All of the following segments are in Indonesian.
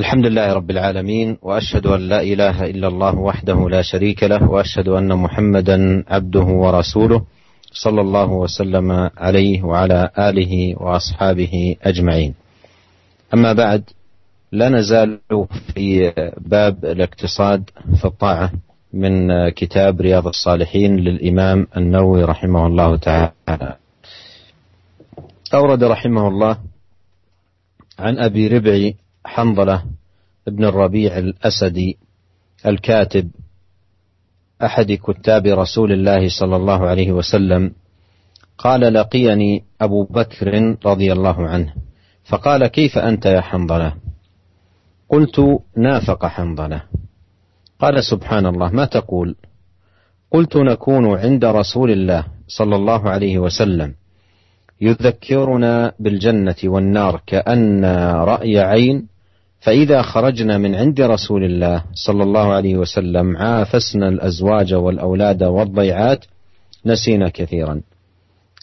الحمد لله رب العالمين وأشهد أن لا إله إلا الله وحده لا شريك له وأشهد أن محمدا عبده ورسوله صلى الله وسلم عليه وعلى آله وأصحابه أجمعين. أما بعد لا نزال في باب الاقتصاد في الطاعة من كتاب رياض الصالحين للإمام النووي رحمه الله تعالى. أورد رحمه الله عن أبي ربعي حنظلة بن الربيع الأسدي الكاتب أحد كتاب رسول الله صلى الله عليه وسلم. قال لقيني أبو بكر رضي الله عنه فقال كيف أنت يا حنظلة؟ قلت نافق حنظلة. قال سبحان الله ما تقول؟ قلت نكون عند رسول الله صلى الله عليه وسلم. يذكرنا بالجنة والنار كأن رأي عين فإذا خرجنا من عند رسول الله صلى الله عليه وسلم عافسنا الأزواج والأولاد والضيعات نسينا كثيرا.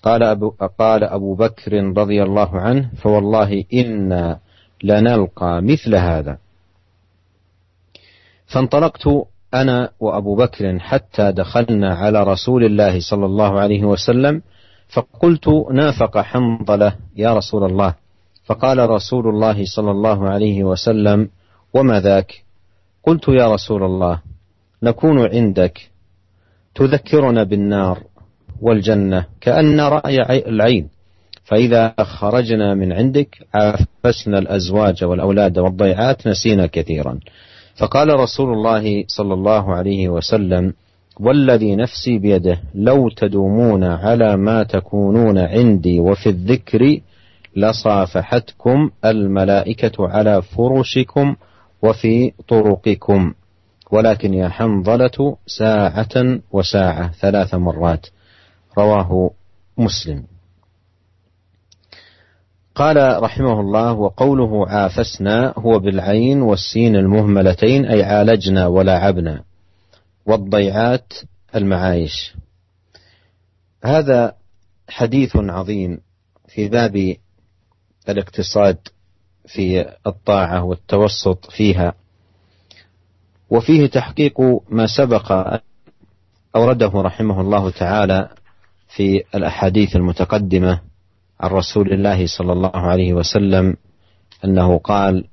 قال أبو, قال أبو بكر رضي الله عنه فوالله إنا لنلقى مثل هذا. فانطلقت أنا وأبو بكر حتى دخلنا على رسول الله صلى الله عليه وسلم فقلت نافق حنظلة يا رسول الله. فقال رسول الله صلى الله عليه وسلم وما ذاك؟ قلت يا رسول الله نكون عندك. تذكرنا بالنار والجنة كأن رأي العين. فإذا خرجنا من عندك عافسنا الأزواج والأولاد والضيعات نسينا كثيرا. فقال رسول الله صلى الله عليه وسلم والذي نفسي بيده لو تدومون على ما تكونون عندي وفي الذكر لصافحتكم الملائكة على فرشكم وفي طرقكم. ولكن يا حنظلة ساعة وساعة ثلاث مرات. رواه مسلم. قال رحمه الله وقوله عافسنا هو بالعين والسين المهملتين أي عالجنا ولعبنا. والضيعات المعايش. هذا حديث عظيم في باب الاقتصاد في الطاعة والتوسط فيها وفيه تحقيق ما سبق أورده رحمه الله تعالى في الأحاديث المتقدمة عن رسول الله صلى الله عليه وسلم أنه قال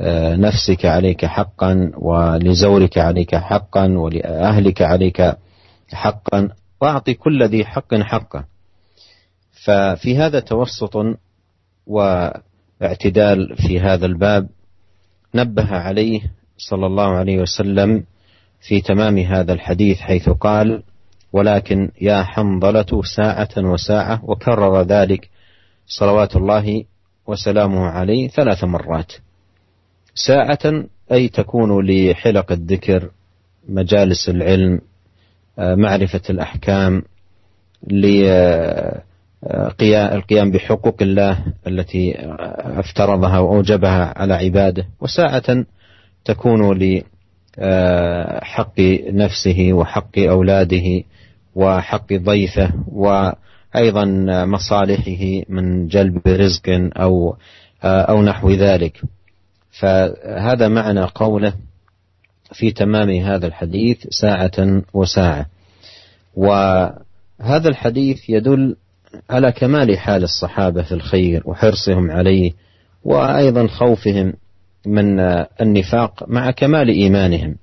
لنفسك عليك حقا ولزورك عليك حقا ولأهلك عليك حقا. وأعطي كل ذي حق حقه. ففي هذا توسط واعتدال في هذا الباب نبه عليه صلى الله عليه وسلم في تمام هذا الحديث حيث قال ولكن يا حنظلة ساعة وساعة وكرر ذلك صلوات الله وسلامه عليه ثلاث مرات. ساعة أي تكون لحلق الذكر مجالس العلم معرفة الأحكام القيام بحقوق الله التي افترضها وأوجبها على عباده. وساعة تكون لحق نفسه وحق أولاده وحق ضيفه وأيضا مصالحه من جلب رزق أو أو نحو ذلك. فهذا معنى قوله في تمام هذا الحديث ساعة وساعة. وهذا الحديث يدل على كمال حال الصحابة في الخير وحرصهم عليه وأيضا خوفهم من النفاق مع كمال إيمانهم.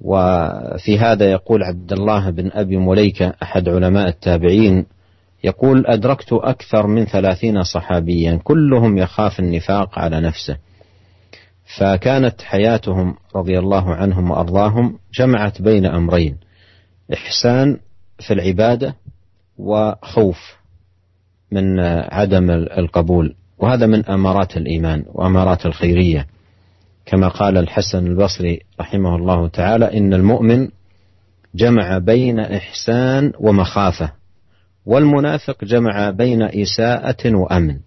وفي هذا يقول عبد الله بن أبي مليكة أحد علماء التابعين يقول أدركت أكثر من ثلاثين صحابيا كلهم يخاف النفاق على نفسه. فكانت حياتهم رضي الله عنهم وأرضاهم جمعت بين أمرين إحسان في العبادة وخوف من عدم القبول وهذا من أمارات الإيمان وأمارات الخيرية. كما قال الحسن البصري رحمه الله تعالى إن المؤمن جمع بين إحسان ومخافة والمنافق جمع بين إساءة وأمن.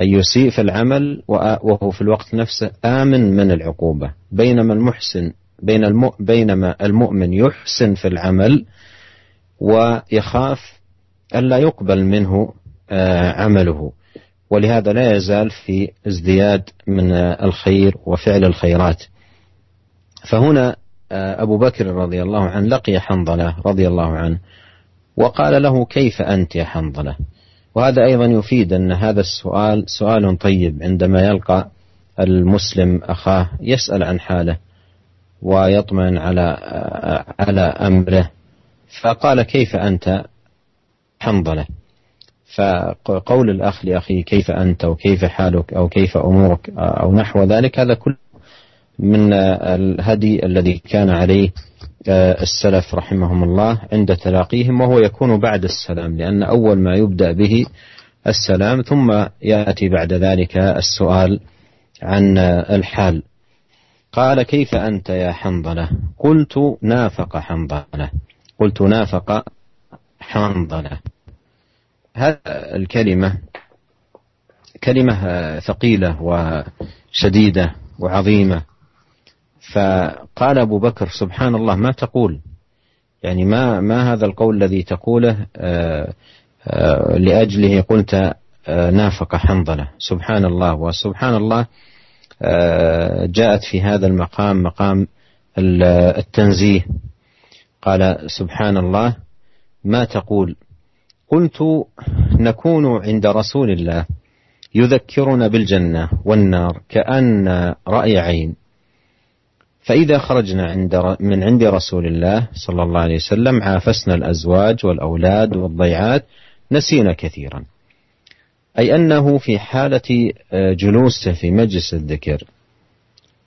أن يسيء في العمل وهو في الوقت نفسه آمن من العقوبة. بينما المحسن بين بينما المؤمن يحسن في العمل ويخاف ألا يقبل منه عمله. ولهذا لا يزال في ازدياد من الخير وفعل الخيرات. فهنا أبو بكر رضي الله عنه لقي حنظلة رضي الله عنه وقال له كيف أنت يا حنظلة؟ وهذا أيضا يفيد أن هذا السؤال سؤال طيب عندما يلقى المسلم أخاه يسأل عن حاله ويطمئن على على أمره. فقال كيف أنت؟ حنظلة. فقول الأخ لأخيه كيف أنت وكيف حالك أو كيف أمورك أو نحو ذلك هذا كل من الهدي الذي كان عليه السلف رحمهم الله عند تلاقيهم وهو يكون بعد السلام لأن أول ما يبدأ به السلام ثم يأتي بعد ذلك السؤال عن الحال. قال كيف أنت يا حنظلة؟ قلت نافق حنظلة. قلت نافق حنظلة. هذه الكلمة كلمة ثقيلة وشديدة وعظيمة. فقال أبو بكر سبحان الله ما تقول؟ يعني ما ما هذا القول الذي تقوله آآ آآ لأجله قلت نافق حنظلة. سبحان الله. وسبحان الله جاءت في هذا المقام مقام التنزيه. قال سبحان الله ما تقول؟ قلت نكون عند رسول الله يذكرنا بالجنة والنار كأن رأي عين. فإذا خرجنا عند من عند رسول الله صلى الله عليه وسلم عافسنا الأزواج والأولاد والضيعات نسينا كثيرا. أي أنه في حالة جلوسه في مجلس الذكر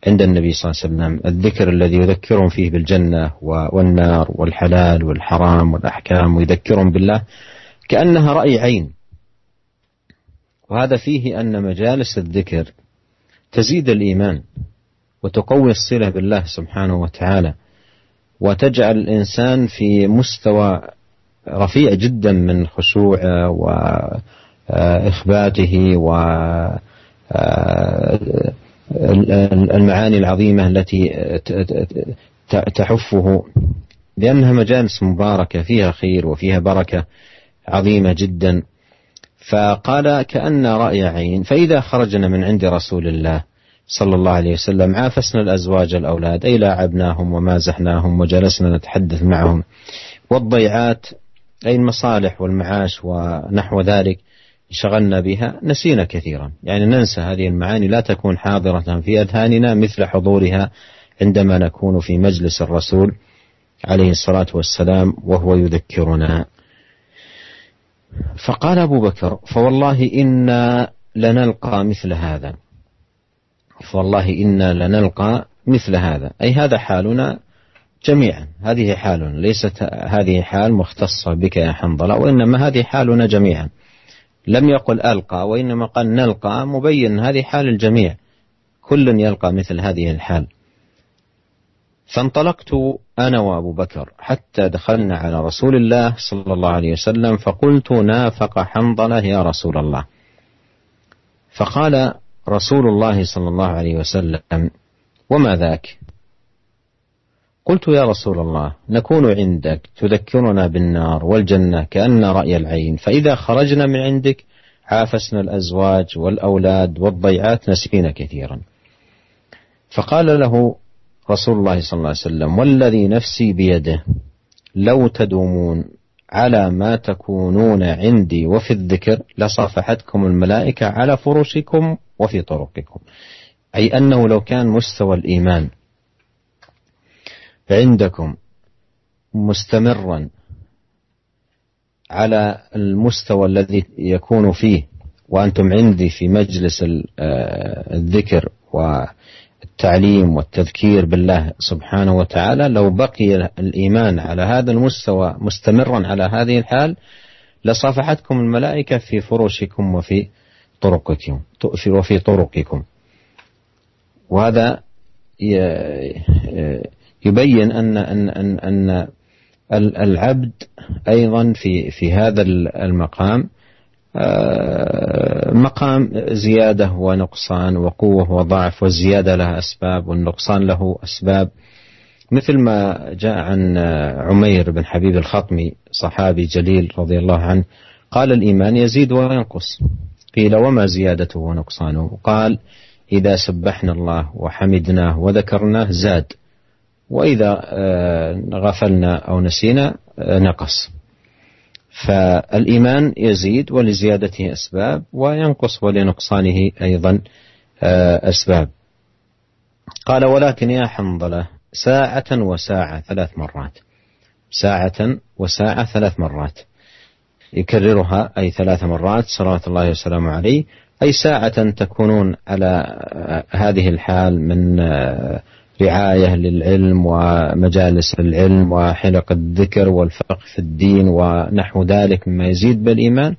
عند النبي صلى الله عليه وسلم الذكر الذي يذكرهم فيه بالجنة والنار والحلال والحرام والأحكام ويذكرهم بالله كأنها رأي عين. وهذا فيه أن مجالس الذكر تزيد الإيمان. وتقوي الصلة بالله سبحانه وتعالى وتجعل الإنسان في مستوى رفيع جدا من خشوعه وإخباته و المعاني العظيمة التي تحفه لأنها مجالس مباركة فيها خير وفيها بركة عظيمة جدا. فقال كأن رأي عين فإذا خرجنا من عند رسول الله صلى الله عليه وسلم عافسنا الأزواج الأولاد أي لاعبناهم ومازحناهم وجلسنا نتحدث معهم. والضيعات أي المصالح والمعاش ونحو ذلك شغلنا بها نسينا كثيرا. يعني ننسى هذه المعاني لا تكون حاضرة في أذهاننا مثل حضورها عندما نكون في مجلس الرسول عليه الصلاة والسلام وهو يذكرنا. فقال أبو بكر فوالله إنا لنلقى مثل هذا. فوالله إنا لنلقى مثل هذا. أي هذا حالنا جميعا. هذه حالنا. ليست هذه حال مختصة بك يا حنظلة وإنما هذه حالنا جميعا. لم يقل ألقى وإنما قال نلقى مبين. هذه حال الجميع. كل يلقى مثل هذه الحال. فانطلقت أنا وأبو بكر حتى دخلنا على رسول الله صلى الله عليه وسلم فقلت نافق حنظلة يا رسول الله. فقال رسول الله صلى الله عليه وسلم. وما ذاك؟ قلت يا رسول الله نكون عندك تذكرنا بالنار والجنة كأن رأي العين فإذا خرجنا من عندك عافسنا الأزواج والأولاد والضيعات نسينا كثيرا. فقال له رسول الله صلى الله عليه وسلم والذي نفسي بيده لو تدومون على ما تكونون عندي وفي الذكر لصافحتكم الملائكة على فرشكم وفي طرقكم. أي أنه لو كان مستوى الإيمان عندكم مستمرا على المستوى الذي يكون فيه وأنتم عندي في مجلس الذكر والتعليم والتذكير بالله سبحانه وتعالى لو بقي الإيمان على هذا المستوى مستمرا على هذه الحال لصافحتكم الملائكة في فرشكم وفي طرقكم وفي طرقكم. وهذا يبين أن أن أن, أن العبد أيضا في في هذا المقام مقام زيادة ونقصان وقوة وضعف والزيادة لها أسباب والنقصان له أسباب. مثل ما جاء عن عمير بن حبيب الخطمي صحابي جليل رضي الله عنه قال الإيمان يزيد وينقص. قيل وما زيادته ونقصانه؟ قال إذا سبحنا الله وحمدناه وذكرناه زاد وإذا آه، غفلنا أو نسينا آه، نقص. فالإيمان يزيد ولزيادته أسباب وينقص ولنقصانه أيضا آه، أسباب. قال ولكن يا حنظلة ساعة وساعة ثلاث مرات. ساعة وساعة ثلاث مرات. يكررها أي ثلاث مرات صلوات الله وسلامه عليه. أي ساعة تكونون على هذه الحال من رعاية للعلم ومجالس العلم وحلق الذكر والفقه في الدين ونحو ذلك مما يزيد بالإيمان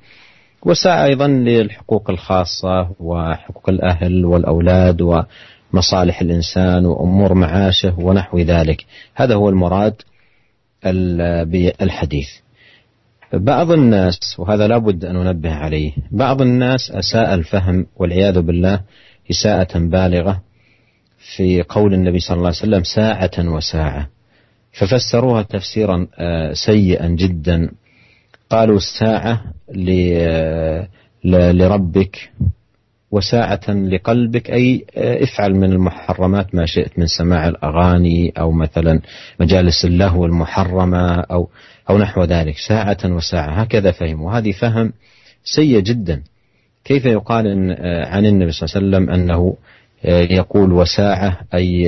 وساعة أيضا للحقوق الخاصة وحقوق الأهل والأولاد ومصالح الإنسان وأمور معاشه ونحو ذلك. هذا هو المراد بالحديث بعض الناس وهذا لابد أن ننبه عليه بعض الناس أساء الفهم والعياذ بالله إساءة بالغة في قول النبي صلى الله عليه وسلم ساعة وساعة. ففسروها تفسيرا آه، سيئا جدا. قالوا ساعة لربك وساعة لقلبك أي آه، افعل من المحرمات ما شئت من سماع الأغاني أو مثلا مجالس اللهو المحرمة أو أو نحو ذلك. ساعة وساعة هكذا فهم وهذه فهم سيء جدا. كيف يقال آه، عن النبي صلى الله عليه وسلم أنه آه، يقول وساعة أي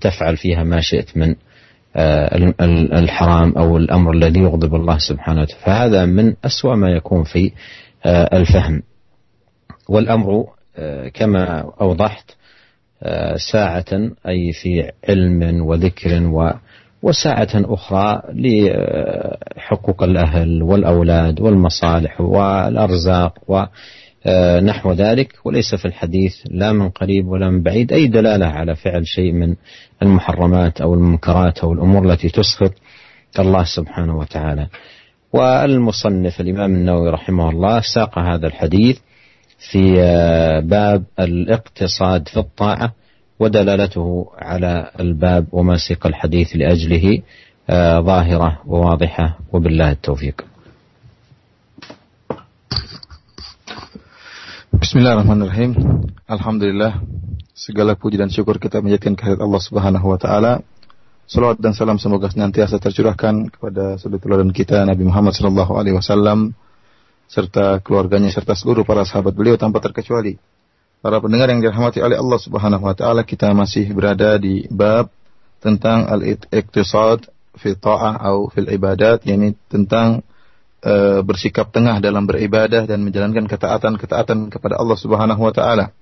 تفعل فيها ما شئت من الحرام أو الأمر الذي يغضب الله سبحانه وتعالى. فهذا من أسوأ ما يكون في الفهم. والأمر آه، كما أوضحت آه، ساعة أي في علم وذكر و وساعة أخرى لحقوق الأهل والأولاد والمصالح والأرزاق ونحو ذلك وليس في الحديث لا من قريب ولا من بعيد أي دلالة على فعل شيء من المحرمات أو المنكرات أو الأمور التي تسخط الله سبحانه وتعالى. والمصنف الإمام النووي رحمه الله ساق هذا الحديث في آه، باب الاقتصاد في الطاعة ودلالته على الباب وما سيق الحديث لأجله آه، ظاهرة وواضحة وبالله التوفيق. Bismillahirrahmanirrahim. Alhamdulillah. Segala puji dan syukur kita menjadikan kehadirat Allah Subhanahu wa taala. Salawat dan salam semoga senantiasa tercurahkan kepada suri teladan kita Nabi Muhammad sallallahu alaihi wasallam serta keluarganya serta seluruh para sahabat beliau tanpa terkecuali. Para pendengar yang dirahmati oleh Allah Subhanahu wa taala, kita masih berada di bab tentang al-iqtisad fi ta'ah atau fil ibadat, yakni tentang uh, bersikap tengah dalam beribadah dan menjalankan ketaatan-ketaatan kepada Allah Subhanahu wa taala.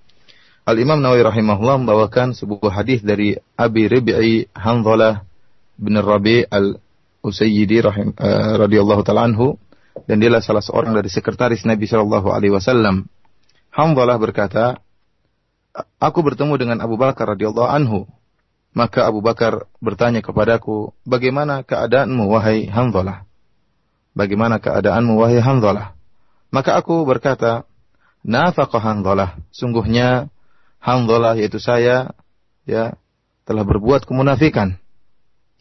Al-Imam Nawawi rahimahullah membawakan sebuah hadis dari Abi Rabi'i Hanzalah bin Rabi' al-Usayyidi rahim uh, radhiyallahu taala anhu dan dialah salah seorang dari sekretaris Nabi Shallallahu Alaihi Wasallam. Hamdalah berkata, aku bertemu dengan Abu Bakar radhiyallahu anhu. Maka Abu Bakar bertanya kepadaku, bagaimana keadaanmu wahai Hamdalah? Bagaimana keadaanmu wahai Hamdalah? Maka aku berkata, nafaqah Hamdalah. Sungguhnya Hamdalah yaitu saya ya telah berbuat kemunafikan.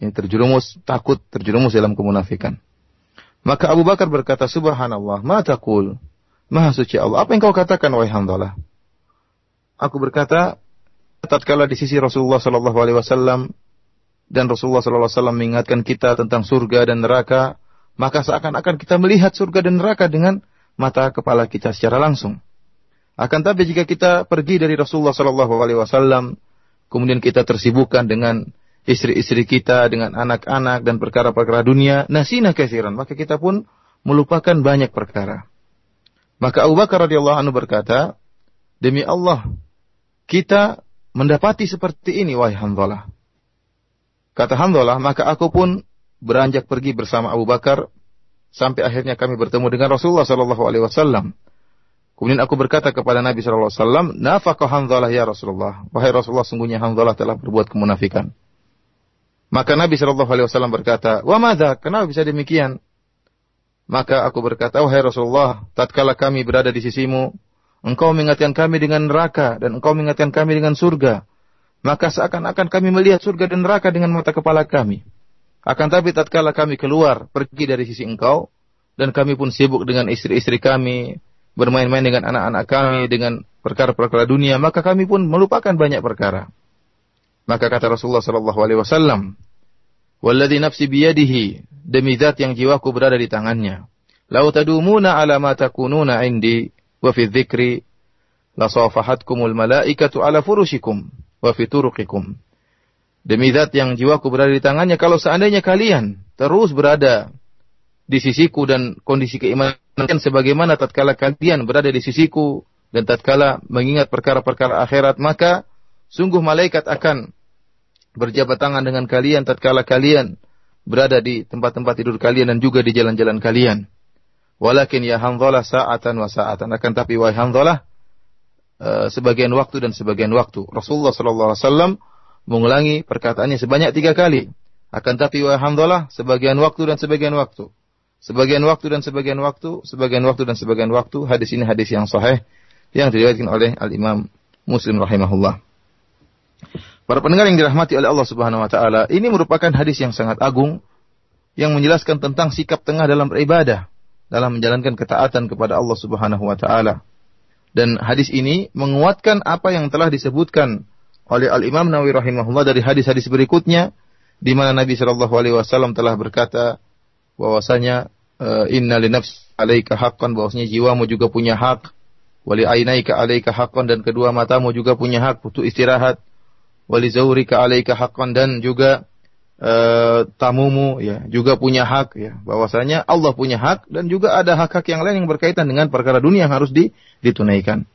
Yang terjerumus takut terjerumus dalam kemunafikan. Maka Abu Bakar berkata, Subhanallah, ma taqul? Maha suci Allah. Apa yang kau katakan, wahai Hamdalah? Aku berkata, tatkala di sisi Rasulullah sallallahu alaihi wasallam dan Rasulullah sallallahu alaihi wasallam mengingatkan kita tentang surga dan neraka, maka seakan-akan kita melihat surga dan neraka dengan mata kepala kita secara langsung. Akan tapi jika kita pergi dari Rasulullah sallallahu alaihi wasallam, kemudian kita tersibukkan dengan istri-istri kita, dengan anak-anak dan perkara-perkara dunia, nasina kesiran. Maka kita pun melupakan banyak perkara. Maka Abu Bakar radhiyallahu anhu berkata, demi Allah, kita mendapati seperti ini wahai Hamdalah. Kata Hamdalah, maka aku pun beranjak pergi bersama Abu Bakar sampai akhirnya kami bertemu dengan Rasulullah sallallahu alaihi wasallam. Kemudian aku berkata kepada Nabi sallallahu alaihi wasallam, "Nafaqah Hamdalah ya Rasulullah." Wahai Rasulullah, sungguhnya Hamdalah telah berbuat kemunafikan. Maka Nabi Shallallahu Alaihi Wasallam berkata, Wa mada, kenapa bisa demikian? Maka aku berkata, Wahai Rasulullah, tatkala kami berada di sisimu, engkau mengingatkan kami dengan neraka dan engkau mengingatkan kami dengan surga. Maka seakan-akan kami melihat surga dan neraka dengan mata kepala kami. Akan tapi tatkala kami keluar, pergi dari sisi engkau, dan kami pun sibuk dengan istri-istri kami, bermain-main dengan anak-anak kami dengan perkara-perkara dunia, maka kami pun melupakan banyak perkara. Maka kata Rasulullah sallallahu alaihi wasallam, "Walladzi nafsi biyadihi, demi zat yang jiwaku berada di tangannya. Lau tadumuna ala ma takununa indi wa fi dzikri la safahatkumul malaikatu ala furushikum wa fi turuqikum." Demi zat yang jiwaku berada di tangannya, kalau seandainya kalian terus berada di sisiku dan kondisi keimanan sebagaimana tatkala kalian berada di sisiku dan tatkala mengingat perkara-perkara akhirat maka sungguh malaikat akan berjabat tangan dengan kalian tatkala kalian berada di tempat-tempat tidur kalian dan juga di jalan-jalan kalian. Walakin ya Hanzalah sa'atan wa sa'atan. Akan tapi wahai Hanzalah uh, sebagian waktu dan sebagian waktu. Rasulullah sallallahu alaihi wasallam mengulangi perkataannya sebanyak tiga kali. Akan tapi Hanzalah sebagian waktu dan sebagian waktu. Sebagian waktu dan sebagian waktu, sebagian waktu dan sebagian waktu. Hadis ini hadis yang sahih yang diriwayatkan oleh Al-Imam Muslim rahimahullah. Para pendengar yang dirahmati oleh Allah Subhanahu wa taala, ini merupakan hadis yang sangat agung yang menjelaskan tentang sikap tengah dalam beribadah, dalam menjalankan ketaatan kepada Allah Subhanahu wa taala. Dan hadis ini menguatkan apa yang telah disebutkan oleh Al-Imam Nawawi rahimahullah dari hadis-hadis berikutnya di mana Nabi Shallallahu alaihi wasallam telah berkata bahwasanya eh, inna li nafsi alaika haqqan bahwasanya jiwamu juga punya hak wali ainaika alaika haqqan dan kedua matamu juga punya hak untuk istirahat wali zaurika alaika haqqan dan juga uh, tamumu ya juga punya hak ya. Bahwasanya Allah punya hak dan juga ada hak-hak yang lain yang berkaitan dengan perkara dunia yang harus ditunaikan.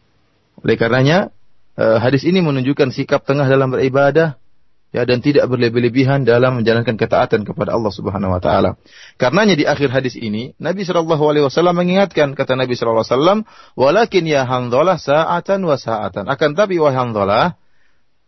Oleh karenanya uh, hadis ini menunjukkan sikap tengah dalam beribadah ya dan tidak berlebih-lebihan dalam menjalankan ketaatan kepada Allah Subhanahu wa taala. Karenanya di akhir hadis ini Nabi sallallahu alaihi wasallam mengingatkan kata Nabi sallallahu alaihi wasallam, "Walakin ya sa'atan wa sa'atan." Akan tapi wahai Handhalah,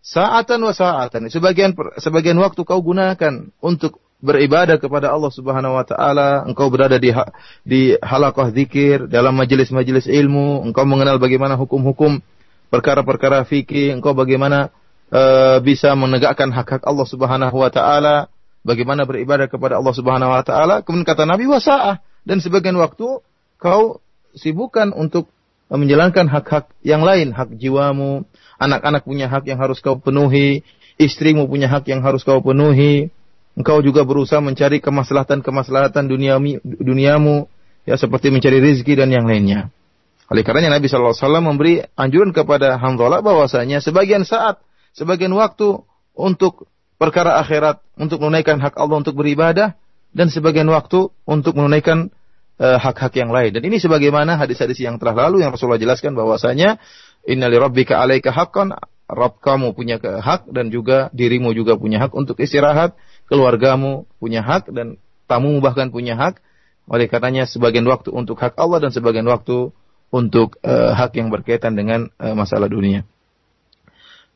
sa'atan wa sa'atan. Sebagian sebagian waktu kau gunakan untuk beribadah kepada Allah Subhanahu wa taala, engkau berada di di halaqah zikir, dalam majelis-majelis ilmu, engkau mengenal bagaimana hukum-hukum perkara-perkara fikih, engkau bagaimana e, bisa menegakkan hak-hak Allah Subhanahu wa taala, bagaimana beribadah kepada Allah Subhanahu wa taala. Kemudian kata Nabi wasaah dan sebagian waktu kau sibukkan untuk menjalankan hak-hak yang lain, hak jiwamu, anak-anak punya hak yang harus kau penuhi, istrimu punya hak yang harus kau penuhi. Engkau juga berusaha mencari kemaslahatan-kemaslahatan duniamu ya seperti mencari rezeki dan yang lainnya. Oleh karenanya Nabi SAW memberi anjuran kepada Hamzalah bahwasanya sebagian saat sebagian waktu untuk perkara akhirat, untuk menunaikan hak Allah untuk beribadah, dan sebagian waktu untuk menunaikan eh, hak-hak uh, yang lain. Dan ini sebagaimana hadis-hadis yang telah lalu yang Rasulullah jelaskan bahwasanya innali rabbika alaika haqqan Rabb kamu punya hak dan juga dirimu juga punya hak untuk istirahat, keluargamu punya hak dan tamu bahkan punya hak. Oleh katanya sebagian waktu untuk hak Allah dan sebagian waktu untuk uh, hak yang berkaitan dengan uh, masalah dunia.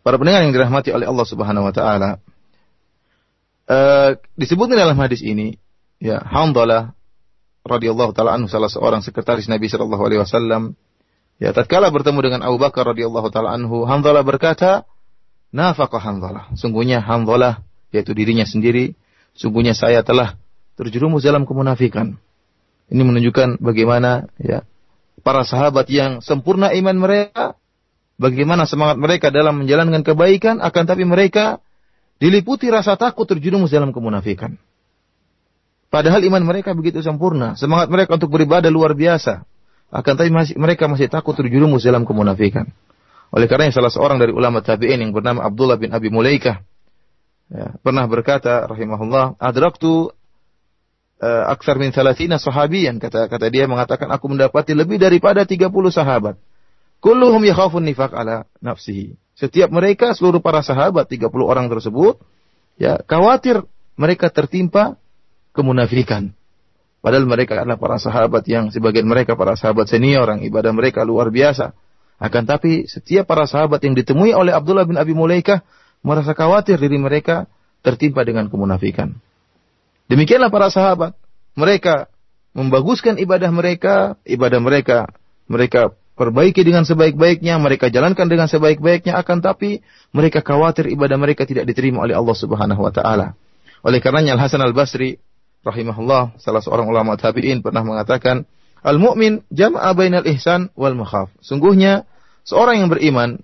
Para pendengar yang dirahmati oleh Allah Subhanahu wa taala. Uh, disebutkan dalam hadis ini ya Hamdalah radhiyallahu taala anhu salah seorang sekretaris Nabi sallallahu alaihi wasallam ya tatkala bertemu dengan Abu Bakar radhiyallahu taala anhu Hamdalah berkata nafaqa Hamdalah sungguhnya Hamdalah yaitu dirinya sendiri sungguhnya saya telah terjerumus dalam kemunafikan ini menunjukkan bagaimana ya para sahabat yang sempurna iman mereka bagaimana semangat mereka dalam menjalankan kebaikan, akan tapi mereka diliputi rasa takut terjerumus dalam kemunafikan. Padahal iman mereka begitu sempurna, semangat mereka untuk beribadah luar biasa. Akan tapi masih, mereka masih takut terjerumus dalam kemunafikan. Oleh karena salah seorang dari ulama tabi'in yang bernama Abdullah bin Abi Mulaikah ya, pernah berkata rahimahullah, "Adraktu aksar min salatina sahabiyan." Kata kata dia mengatakan aku mendapati lebih daripada 30 sahabat Kulluhum yakhafun nifaq ala nafsihi. Setiap mereka seluruh para sahabat 30 orang tersebut ya khawatir mereka tertimpa kemunafikan. Padahal mereka adalah para sahabat yang sebagian mereka para sahabat senior yang ibadah mereka luar biasa. Akan tapi setiap para sahabat yang ditemui oleh Abdullah bin Abi Mulaikah merasa khawatir diri mereka tertimpa dengan kemunafikan. Demikianlah para sahabat. Mereka membaguskan ibadah mereka, ibadah mereka mereka perbaiki dengan sebaik-baiknya, mereka jalankan dengan sebaik-baiknya, akan tapi mereka khawatir ibadah mereka tidak diterima oleh Allah Subhanahu wa taala. Oleh karenanya Al Hasan Al Basri rahimahullah salah seorang ulama tabi'in pernah mengatakan, Al-mu'min jam'a bainal ihsan wal makhaf. Sungguhnya seorang yang beriman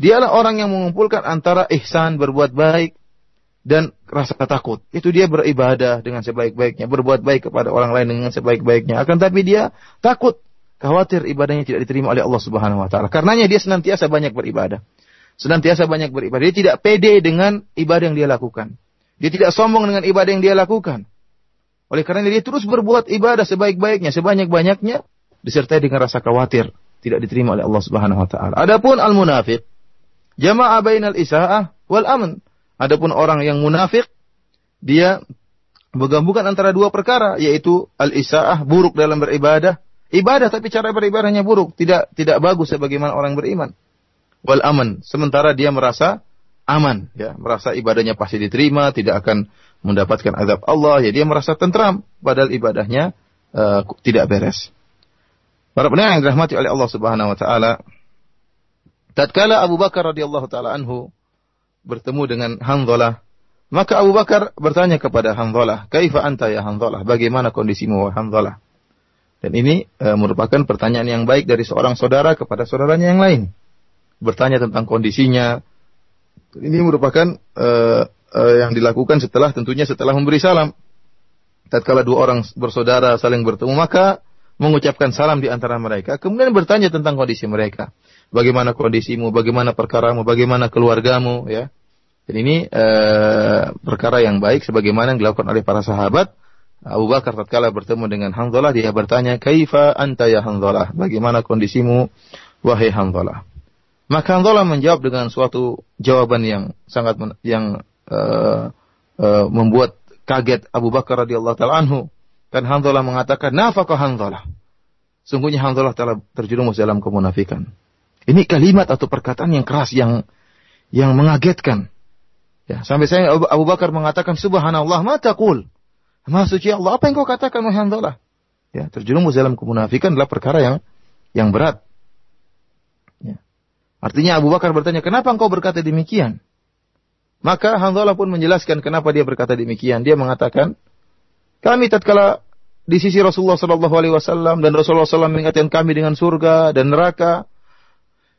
dialah orang yang mengumpulkan antara ihsan berbuat baik dan rasa takut. Itu dia beribadah dengan sebaik-baiknya, berbuat baik kepada orang lain dengan sebaik-baiknya. Akan tapi dia takut, khawatir ibadahnya tidak diterima oleh Allah Subhanahu wa taala. Karenanya dia senantiasa banyak beribadah. Senantiasa banyak beribadah. Dia tidak pede dengan ibadah yang dia lakukan. Dia tidak sombong dengan ibadah yang dia lakukan. Oleh karena dia terus berbuat ibadah sebaik-baiknya, sebanyak-banyaknya, disertai dengan rasa khawatir tidak diterima oleh Allah Subhanahu wa taala. Adapun al-munafiq jama'a bainal isaa'ah wal aman. Adapun orang yang munafik dia menggabungkan antara dua perkara yaitu al-isaa'ah buruk dalam beribadah, ibadah tapi cara beribadahnya buruk, tidak tidak bagus sebagaimana orang beriman. Wal aman, sementara dia merasa aman ya, merasa ibadahnya pasti diterima, tidak akan mendapatkan azab Allah, ya dia merasa tentram padahal ibadahnya uh, tidak beres. Para pendengar yang dirahmati oleh Allah Subhanahu wa taala, tatkala Abu Bakar radhiyallahu taala anhu bertemu dengan Hanzalah, maka Abu Bakar bertanya kepada Hanzalah, "Kaifa anta ya Hanzalah? Bagaimana kondisimu wahai Hanzalah?" Dan ini uh, merupakan pertanyaan yang baik dari seorang saudara kepada saudaranya yang lain. Bertanya tentang kondisinya. Ini merupakan uh, uh, yang dilakukan setelah tentunya setelah memberi salam. Tatkala dua orang bersaudara saling bertemu maka mengucapkan salam di antara mereka, kemudian bertanya tentang kondisi mereka. Bagaimana kondisimu, bagaimana perkaramu, bagaimana keluargamu, ya. Dan ini uh, perkara yang baik sebagaimana yang dilakukan oleh para sahabat. Abu Bakar tatkala bertemu dengan Hanzalah dia bertanya, "Kaifa anta ya Hanzalah? Bagaimana kondisimu wahai Hanzalah?" Maka Hanzalah menjawab dengan suatu jawaban yang sangat yang uh, uh, membuat kaget Abu Bakar radhiyallahu taala anhu. Dan Hanzalah mengatakan, "Nafaqah Hanzalah." Sungguhnya Hanzalah telah terjerumus dalam kemunafikan. Ini kalimat atau perkataan yang keras yang yang mengagetkan. Ya, sampai saya Abu Bakar mengatakan, "Subhanallah, ma taqul?" Maha suci Allah, apa yang kau katakan wahai Hanzalah? Ya, terjerumus dalam kemunafikan adalah perkara yang yang berat. Ya. Artinya Abu Bakar bertanya, "Kenapa engkau berkata demikian?" Maka Hanzalah pun menjelaskan kenapa dia berkata demikian. Dia mengatakan, kami tatkala di sisi Rasulullah Shallallahu Alaihi Wasallam dan Rasulullah SAW mengingatkan kami dengan surga dan neraka.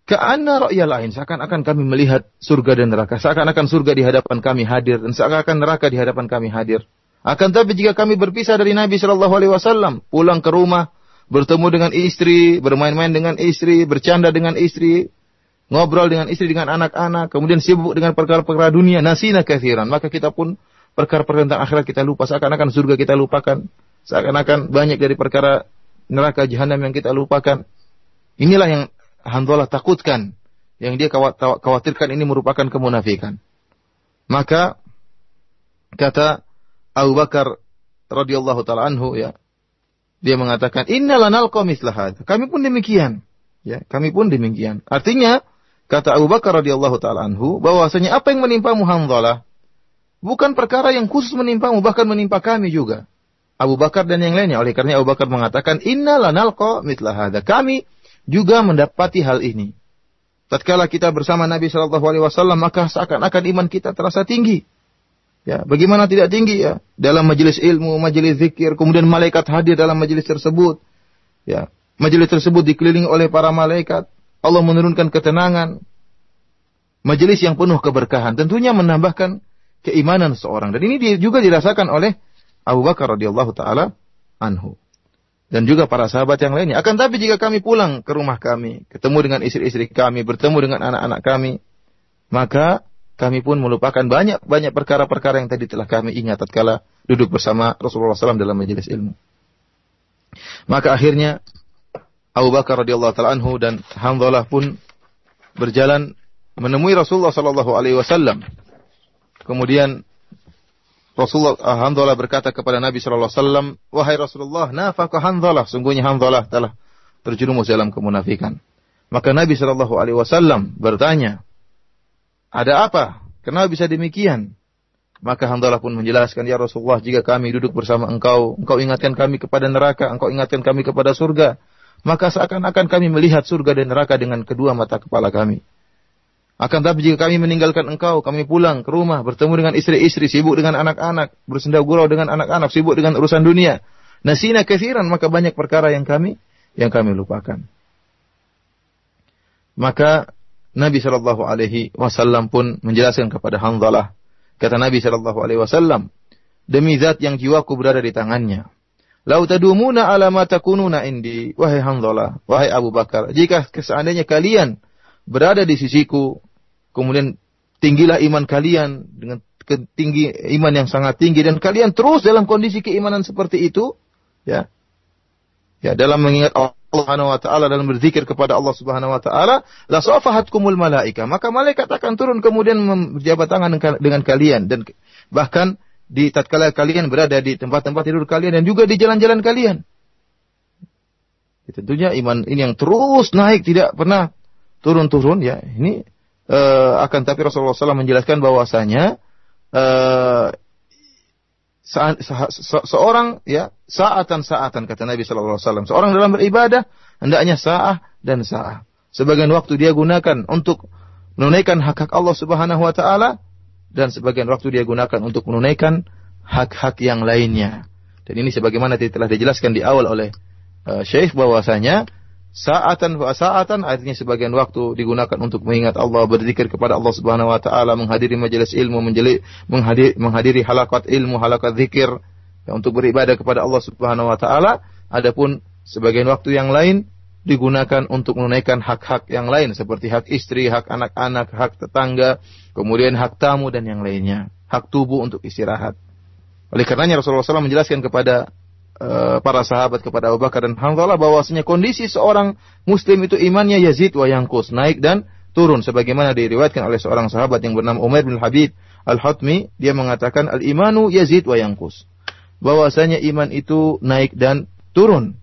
Keana ra'ya lain, seakan-akan kami melihat surga dan neraka, seakan-akan surga di hadapan kami hadir dan seakan-akan neraka di hadapan kami hadir. Akan tapi jika kami berpisah dari Nabi Shallallahu Alaihi Wasallam, pulang ke rumah, bertemu dengan istri, bermain-main dengan istri, bercanda dengan istri, ngobrol dengan istri dengan anak-anak, kemudian sibuk dengan perkara-perkara dunia, nasina kathiran, maka kita pun perkara-perkara tentang akhirat kita lupa, seakan-akan surga kita lupakan, seakan-akan banyak dari perkara neraka jahanam yang kita lupakan. Inilah yang Hanzalah takutkan, yang dia khawatirkan ini merupakan kemunafikan. Maka kata Abu Bakar radhiyallahu taala anhu ya, dia mengatakan, "Innalanal qamislah Kami pun demikian. Ya, kami pun demikian. Artinya, Kata Abu Bakar radhiyallahu taala anhu bahwasanya apa yang menimpa Hanzalah bukan perkara yang khusus menimpamu bahkan menimpa kami juga. Abu Bakar dan yang lainnya. Oleh karena Abu Bakar mengatakan inna lanalqa mitla hadza. Kami juga mendapati hal ini. Tatkala kita bersama Nabi Shallallahu alaihi wasallam maka seakan-akan iman kita terasa tinggi. Ya, bagaimana tidak tinggi ya? Dalam majelis ilmu, majelis zikir, kemudian malaikat hadir dalam majelis tersebut. Ya, majelis tersebut dikelilingi oleh para malaikat. Allah menurunkan ketenangan, majelis yang penuh keberkahan, tentunya menambahkan keimanan seorang. Dan ini juga dirasakan oleh Abu Bakar radhiyallahu taala anhu dan juga para sahabat yang lainnya. Akan tapi jika kami pulang ke rumah kami, ketemu dengan istri-istri kami, bertemu dengan anak-anak kami, maka kami pun melupakan banyak-banyak perkara-perkara yang tadi telah kami ingat tatkala duduk bersama Rasulullah SAW dalam majelis ilmu. Maka akhirnya Abu Bakar radhiyallahu taala anhu dan Hamzalah pun berjalan menemui Rasulullah sallallahu alaihi wasallam. Kemudian Rasulullah ah, Hamzalah berkata kepada Nabi sallallahu alaihi wasallam, "Wahai Rasulullah, nafaqah Hamzalah, sungguhnya Hamzalah telah terjerumus dalam kemunafikan." Maka Nabi sallallahu alaihi wasallam bertanya, "Ada apa? Kenapa bisa demikian?" Maka Hamzalah pun menjelaskan, "Ya Rasulullah, jika kami duduk bersama engkau, engkau ingatkan kami kepada neraka, engkau ingatkan kami kepada surga." maka seakan-akan kami melihat surga dan neraka dengan kedua mata kepala kami. Akan tapi jika kami meninggalkan engkau, kami pulang ke rumah, bertemu dengan istri-istri, sibuk dengan anak-anak, bersenda gurau dengan anak-anak, sibuk dengan urusan dunia. nasina katsiran maka banyak perkara yang kami yang kami lupakan. Maka Nabi Shallallahu Alaihi Wasallam pun menjelaskan kepada Hanzalah. Kata Nabi Shallallahu Alaihi Wasallam, demi zat yang jiwaku berada di tangannya. Lau tadumuna ala ma takununa indi, wahai Hanzalah, wahai Abu Bakar, jika seandainya kalian berada di sisiku, kemudian tinggilah iman kalian dengan tinggi iman yang sangat tinggi dan kalian terus dalam kondisi keimanan seperti itu, ya. Ya, dalam mengingat Allah Subhanahu wa taala dalam berzikir kepada Allah Subhanahu wa taala, la safahatkumul malaika. Maka malaikat akan turun kemudian berjabat tangan dengan kalian dan bahkan di tatkala kalian berada di tempat-tempat tidur kalian dan juga di jalan-jalan kalian. Tentunya iman ini yang terus naik tidak pernah turun-turun ya. Ini uh, akan tapi Rasulullah SAW menjelaskan bahwasanya uh, seorang ya saatan saatan kata Nabi Wasallam. Seorang dalam beribadah hendaknya saah dan saah. Sebagian waktu dia gunakan untuk menunaikan hak hak Allah Subhanahu Wa Taala dan sebagian waktu dia gunakan untuk menunaikan hak-hak yang lainnya. Dan ini sebagaimana telah dijelaskan di awal oleh uh, Syekh bahwasanya Saatan wa saatan artinya sebagian waktu digunakan untuk mengingat Allah, berzikir kepada Allah Subhanahu wa taala, menghadiri majelis ilmu, menjeli, menghadiri, menghadiri halakat ilmu, halakat zikir ya, untuk beribadah kepada Allah Subhanahu wa taala. Adapun sebagian waktu yang lain digunakan untuk menunaikan hak-hak yang lain seperti hak istri, hak anak-anak, hak tetangga, kemudian hak tamu dan yang lainnya. Hak tubuh untuk istirahat. Oleh karenanya Rasulullah SAW menjelaskan kepada para sahabat kepada Abu Bakar dan Hanzalah bahwasanya kondisi seorang muslim itu imannya yazid wa yangkus, naik dan turun sebagaimana diriwayatkan oleh seorang sahabat yang bernama Umar bin Habib Al-Hatmi, dia mengatakan al-imanu yazid wa yangkus. Bahwasanya iman itu naik dan turun.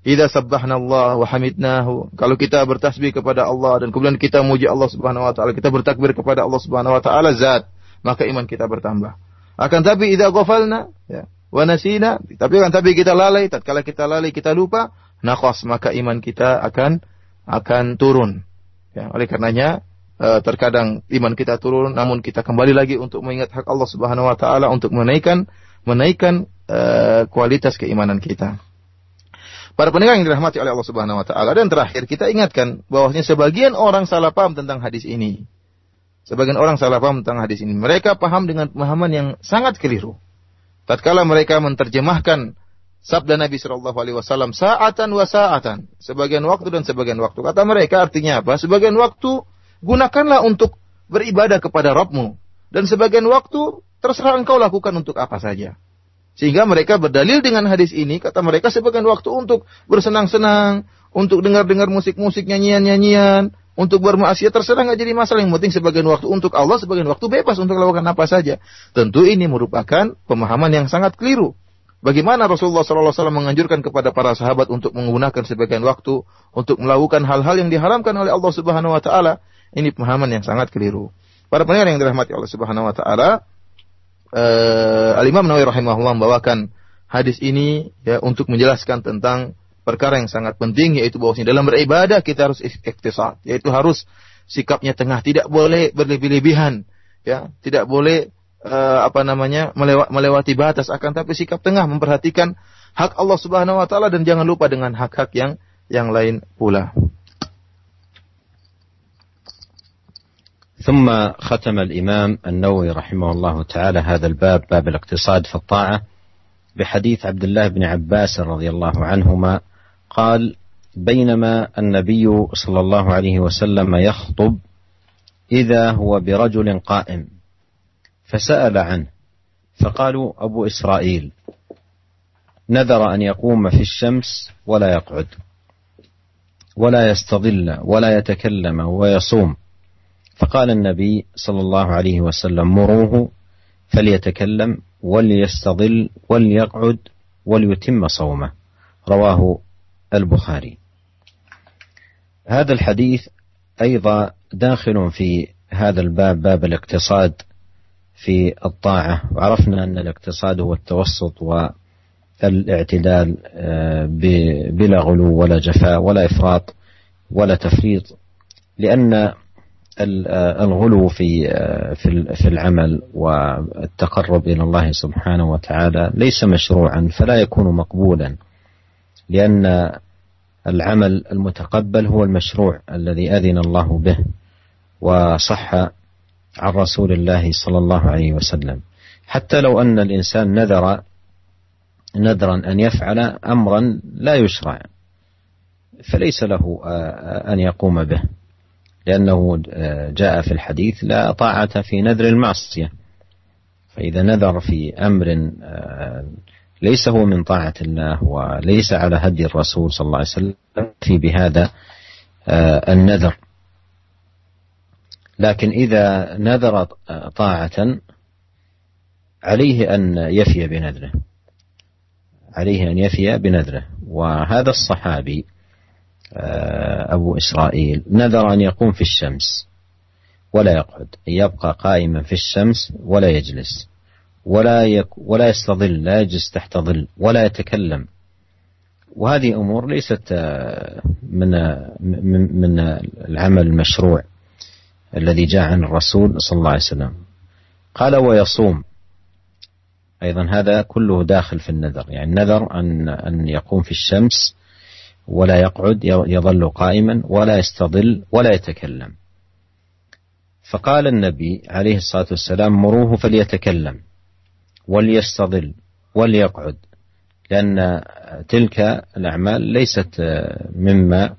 Idza sabbahna Allah wa hamidnahu. Kalau kita bertasbih kepada Allah dan kemudian kita muji Allah Subhanahu wa taala, kita bertakbir kepada Allah Subhanahu wa taala zat, maka iman kita bertambah. Akan tapi idza ghafalna, ya, wa nasina, tapi kan tapi kita lalai, tatkala kita lalai kita lupa, naqas maka iman kita akan akan turun. Ya, oleh karenanya eh, terkadang iman kita turun namun kita kembali lagi untuk mengingat hak Allah Subhanahu wa taala untuk menaikkan menaikkan uh, kualitas keimanan kita. Para pendengar yang dirahmati oleh Allah Subhanahu wa taala dan terakhir kita ingatkan bahwasanya sebagian orang salah paham tentang hadis ini. Sebagian orang salah paham tentang hadis ini. Mereka paham dengan pemahaman yang sangat keliru tatkala mereka menerjemahkan sabda Nabi Shallallahu Alaihi Wasallam saatan wa saatan sebagian waktu dan sebagian waktu. Kata mereka artinya apa? Sebagian waktu gunakanlah untuk beribadah kepada Rabbmu. Dan sebagian waktu terserah engkau lakukan untuk apa saja. Sehingga mereka berdalil dengan hadis ini kata mereka sebagian waktu untuk bersenang-senang untuk dengar-dengar musik-musik nyanyian-nyanyian untuk bermaksiat terserah nggak jadi masalah. Yang penting sebagian waktu untuk Allah, sebagian waktu bebas untuk melakukan apa saja. Tentu ini merupakan pemahaman yang sangat keliru. Bagaimana Rasulullah SAW menganjurkan kepada para sahabat untuk menggunakan sebagian waktu untuk melakukan hal-hal yang diharamkan oleh Allah Subhanahu Wa Taala? Ini pemahaman yang sangat keliru. Para pendengar yang dirahmati Allah Subhanahu Wa Taala, uh, Al Imam Nawawi rahimahullah membawakan hadis ini ya untuk menjelaskan tentang perkara yang sangat penting yaitu bahwasanya dalam beribadah kita harus iktisad, yaitu harus sikapnya tengah, tidak boleh berlebih-lebihan, ya, tidak boleh uh, apa namanya melewati batas akan tapi sikap tengah memperhatikan hak Allah Subhanahu wa taala dan jangan lupa dengan hak-hak yang yang lain pula. ثم ختم الإمام النووي رحمه الله تعالى هذا الباب باب الاقتصاد في الطاعة بحديث عبد الله بن عباس رضي الله عنهما قال بينما النبي صلى الله عليه وسلم يخطب إذا هو برجل قائم فسأل عنه فقالوا أبو إسرائيل نذر أن يقوم في الشمس ولا يقعد ولا يستظل ولا يتكلم ويصوم فقال النبي صلى الله عليه وسلم مروه فليتكلم وليستظل وليقعد وليتم صومه. رواه البخاري. هذا الحديث أيضا داخل في هذا الباب باب الاقتصاد في الطاعة. وعرفنا أن الاقتصاد هو التوسط والاعتدال آه، بلا غلو ولا جفاء ولا إفراط ولا تفريط. لأن الغلو في في في العمل والتقرب إلى الله سبحانه وتعالى ليس مشروعا فلا يكون مقبولا. لأن العمل المتقبل هو المشروع الذي أذن الله به وصح عن رسول الله صلى الله عليه وسلم. حتى لو أن الإنسان نذر نذرا أن يفعل أمرا لا يشرع فليس له أن يقوم به لأنه جاء في الحديث لا طاعة في نذر المعصية فإذا نذر في أمر ليس هو من طاعة الله وليس على هدي الرسول صلى الله عليه وسلم في بهذا النذر. لكن إذا نذر طاعة عليه أن يفي بنذره. عليه أن يفي بنذره. وهذا الصحابي آه، أبو إسرائيل نذر أن يقوم في الشمس ولا يقعد يبقى قائما في الشمس ولا يجلس. ولا يك ولا يستظل لا يجلس تحت ظل ولا يتكلم. وهذه أمور ليست آه، من من العمل المشروع الذي جاء عن الرسول صلى الله عليه وسلم. قال ويصوم. أيضا هذا كله داخل في النذر. يعني نذر أن أن يقوم في الشمس ولا يقعد يظل قائما ولا يستظل ولا يتكلم. فقال النبي عليه الصلاة والسلام مروه فليتكلم. وليستظل وليقعد لأن تلك الأعمال ليست مما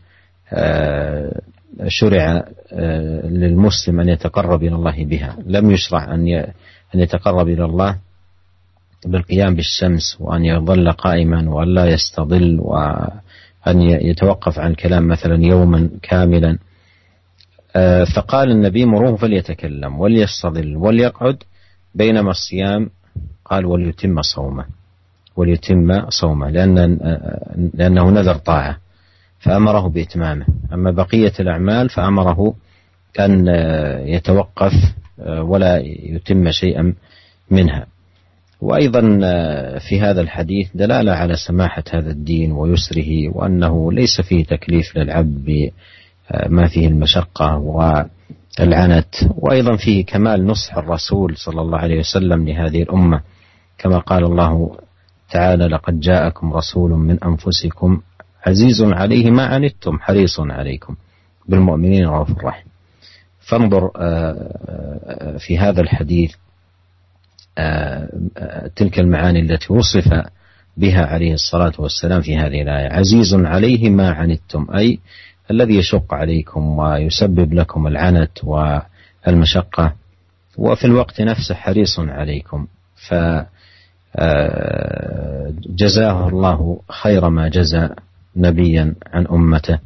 آه، شرع آه، للمسلم أن يتقرب إلى الله بها. لم يشرع أن يتقرب إلى الله بالقيام بالشمس وأن يظل قائما ولا يستظل أن يتوقف عن الكلام مثلا يوما كاملا. آه، فقال النبي مروه فليتكلم وليستظل وليقعد بينما الصيام قال وليتم صومه. وليتم صومه لأن لأنه نذر طاعة فأمره بإتمامه. أما بقية الأعمال فأمره أن يتوقف ولا يتم شيئا منها. وأيضا آه، في هذا الحديث دلالة على سماحة هذا الدين ويسره وأنه ليس فيه تكليف للعبد بما فيه المشقة والعنت. وأيضا فيه كمال نصح الرسول صلى الله عليه وسلم لهذه الأمة. كما قال الله تعالى لقد جاءكم رسول من أنفسكم عزيز عليه ما عنتم حريص عليكم بالمؤمنين رؤوف رحيم فانظر آه، آه، في هذا الحديث آه، تلك المعاني التي وصف بها عليه الصلاة والسلام في هذه الآية. عزيز عليه ما عنتم أي الذي يشق عليكم ويسبب لكم العنت والمشقة وفي الوقت نفسه حريص عليكم. فجزاه آه، الله خير ما جزى نبيا عن أمته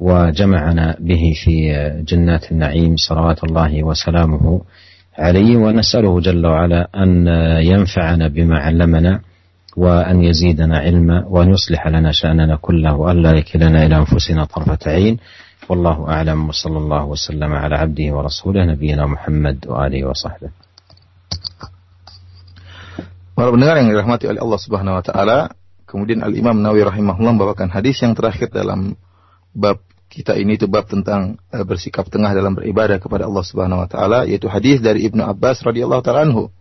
وجمعنا به في جنات النعيم. صلوات الله وسلامه عليه. ونسأله جل وعلا أن ينفعنا بما علمنا وأن يزيدنا علما وأن يصلح لنا شأننا كله وأن لا يكلنا إلى أنفسنا طرفة عين. والله أعلم. وصلى الله وسلم على عبده ورسوله نبينا محمد وآله وصحبه. Para pendengar yang dirahmati oleh Allah Subhanahu wa taala, kemudian Al Imam Nawawi rahimahullah membawakan hadis yang terakhir dalam bab kita ini itu bab tentang uh, bersikap tengah dalam beribadah kepada Allah Subhanahu wa taala yaitu hadis dari Ibnu Abbas radhiyallahu taala anhu.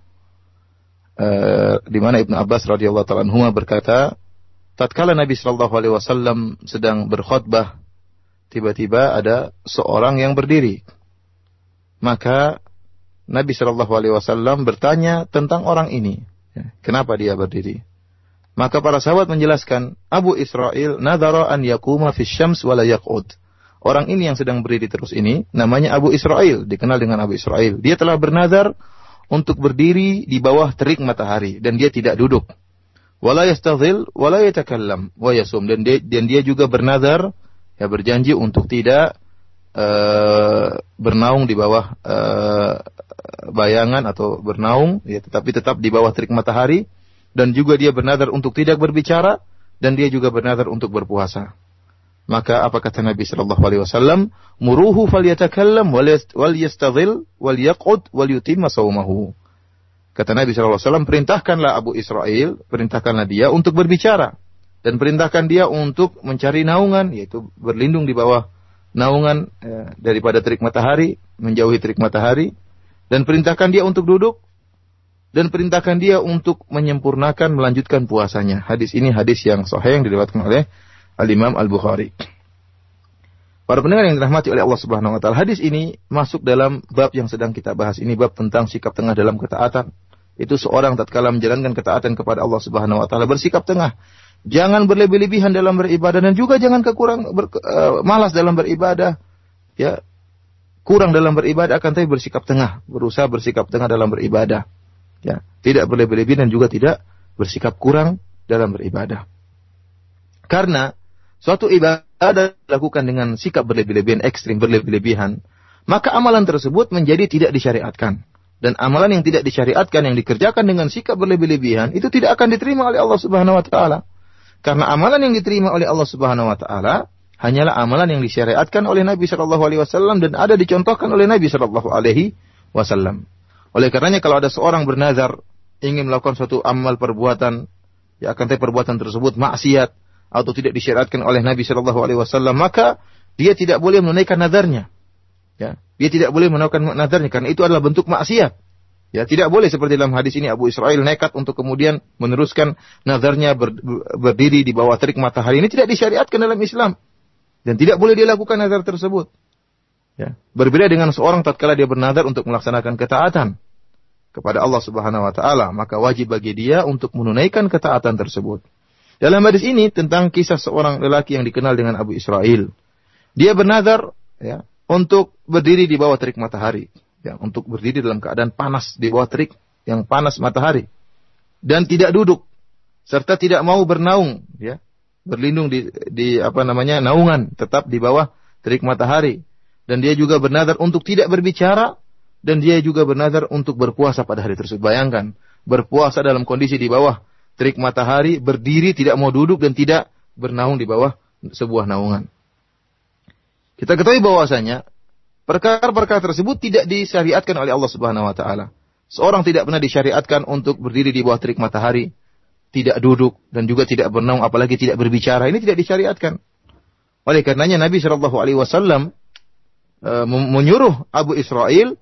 Uh, di mana Ibnu Abbas radhiyallahu taala anhu berkata, tatkala Nabi sallallahu alaihi wasallam sedang berkhutbah, tiba-tiba ada seorang yang berdiri. Maka Nabi sallallahu alaihi wasallam bertanya tentang orang ini. Ya, kenapa dia berdiri? Maka para sahabat menjelaskan, Abu Israel nadara an yakuma fi syams wala. Orang ini yang sedang berdiri terus ini namanya Abu Israel, dikenal dengan Abu Israel. Dia telah bernazar untuk berdiri di bawah terik matahari dan dia tidak duduk. Wala yastadhil wala yatakallam wa yasum dan dia juga bernazar ya berjanji untuk tidak uh, bernaung di bawah uh, bayangan atau bernaung ya tetapi tetap di bawah terik matahari dan juga dia bernazar untuk tidak berbicara dan dia juga bernazar untuk berpuasa. Maka apa kata Nabi Shallallahu Alaihi Wasallam? Muruhu falyatakallam wal yastadhil wal yaqud wal. Kata Nabi Shallallahu Alaihi Wasallam, perintahkanlah Abu Israel, perintahkanlah dia untuk berbicara dan perintahkan dia untuk mencari naungan, yaitu berlindung di bawah naungan ya, daripada terik matahari, menjauhi terik matahari, dan perintahkan dia untuk duduk, dan perintahkan dia untuk menyempurnakan melanjutkan puasanya. Hadis ini hadis yang sahih yang diriwayatkan oleh Al Imam Al Bukhari. Para pendengar yang dirahmati oleh Allah Subhanahu wa taala, hadis ini masuk dalam bab yang sedang kita bahas. Ini bab tentang sikap tengah dalam ketaatan. Itu seorang tatkala menjalankan ketaatan kepada Allah Subhanahu wa taala bersikap tengah. Jangan berlebih-lebihan dalam beribadah dan juga jangan kekurang ber, uh, malas dalam beribadah. Ya. Kurang dalam beribadah akan tapi bersikap tengah, berusaha bersikap tengah dalam beribadah. Ya, tidak berlebih-lebihan dan juga tidak bersikap kurang dalam beribadah. Karena suatu ibadah dilakukan dengan sikap berlebih-lebihan, ekstrim berlebih-lebihan, maka amalan tersebut menjadi tidak disyariatkan. Dan amalan yang tidak disyariatkan yang dikerjakan dengan sikap berlebih-lebihan itu tidak akan diterima oleh Allah Subhanahu wa taala. Karena amalan yang diterima oleh Allah Subhanahu wa taala hanyalah amalan yang disyariatkan oleh Nabi Shallallahu alaihi wasallam dan ada dicontohkan oleh Nabi Shallallahu alaihi wasallam. Oleh karenanya kalau ada seorang bernazar ingin melakukan suatu amal perbuatan, ya akan tapi perbuatan tersebut maksiat atau tidak disyariatkan oleh Nabi Shallallahu Alaihi Wasallam, maka dia tidak boleh menunaikan nadarnya. Ya, dia tidak boleh menunaikan nadarnya karena itu adalah bentuk maksiat. Ya, tidak boleh seperti dalam hadis ini Abu Israel nekat untuk kemudian meneruskan nazarnya ber, berdiri di bawah terik matahari. Ini tidak disyariatkan dalam Islam. Dan tidak boleh dia lakukan nazar tersebut. Ya. Berbeda dengan seorang tatkala dia bernadar untuk melaksanakan ketaatan kepada Allah Subhanahu wa taala, maka wajib bagi dia untuk menunaikan ketaatan tersebut. Dalam hadis ini tentang kisah seorang lelaki yang dikenal dengan Abu Israel. Dia bernadar ya, untuk berdiri di bawah terik matahari, ya, untuk berdiri dalam keadaan panas di bawah terik yang panas matahari dan tidak duduk serta tidak mau bernaung ya berlindung di, di apa namanya naungan tetap di bawah terik matahari dan dia juga bernadar untuk tidak berbicara dan dia juga bernadar untuk berpuasa pada hari tersebut. Bayangkan, berpuasa dalam kondisi di bawah terik matahari, berdiri tidak mau duduk dan tidak bernaung di bawah sebuah naungan. Kita ketahui bahwasanya perkara-perkara tersebut tidak disyariatkan oleh Allah Subhanahu wa taala. Seorang tidak pernah disyariatkan untuk berdiri di bawah terik matahari, tidak duduk dan juga tidak bernaung apalagi tidak berbicara. Ini tidak disyariatkan. Oleh karenanya Nabi Shallallahu alaihi wasallam uh, menyuruh Abu Israel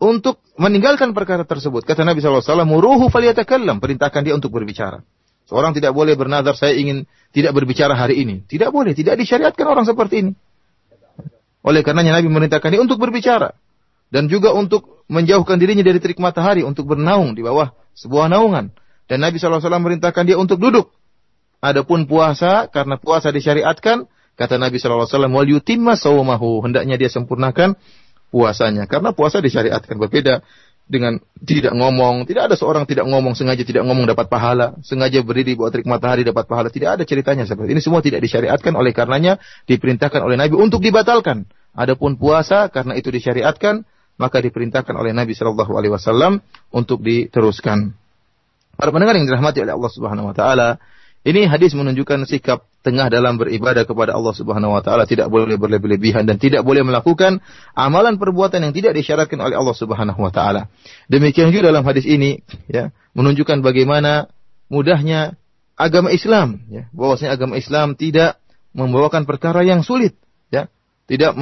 untuk meninggalkan perkara tersebut. Kata Nabi SAW, muruhu faliyatakallam. Perintahkan dia untuk berbicara. Seorang tidak boleh bernazar, saya ingin tidak berbicara hari ini. Tidak boleh, tidak disyariatkan orang seperti ini. Oleh karenanya Nabi memerintahkan dia untuk berbicara. Dan juga untuk menjauhkan dirinya dari terik matahari, untuk bernaung di bawah sebuah naungan. Dan Nabi SAW memerintahkan dia untuk duduk. Adapun puasa, karena puasa disyariatkan, Kata Nabi Wasallam, "Wal yutimma sawmahu." Hendaknya dia sempurnakan puasanya. Karena puasa disyariatkan berbeda dengan tidak ngomong. Tidak ada seorang tidak ngomong sengaja tidak ngomong dapat pahala, sengaja berdiri di bawah terik matahari dapat pahala. Tidak ada ceritanya seperti ini. Semua tidak disyariatkan oleh karenanya diperintahkan oleh Nabi untuk dibatalkan. Adapun puasa karena itu disyariatkan maka diperintahkan oleh Nabi Shallallahu Alaihi Wasallam untuk diteruskan. Para pendengar yang dirahmati oleh Allah Subhanahu Wa Taala, ini hadis menunjukkan sikap tengah dalam beribadah kepada Allah Subhanahu wa taala tidak boleh berlebih-lebihan dan tidak boleh melakukan amalan perbuatan yang tidak disyaratkan oleh Allah Subhanahu wa taala. Demikian juga dalam hadis ini ya, menunjukkan bagaimana mudahnya agama Islam ya, bahwasanya agama Islam tidak membawakan perkara yang sulit ya. Tidak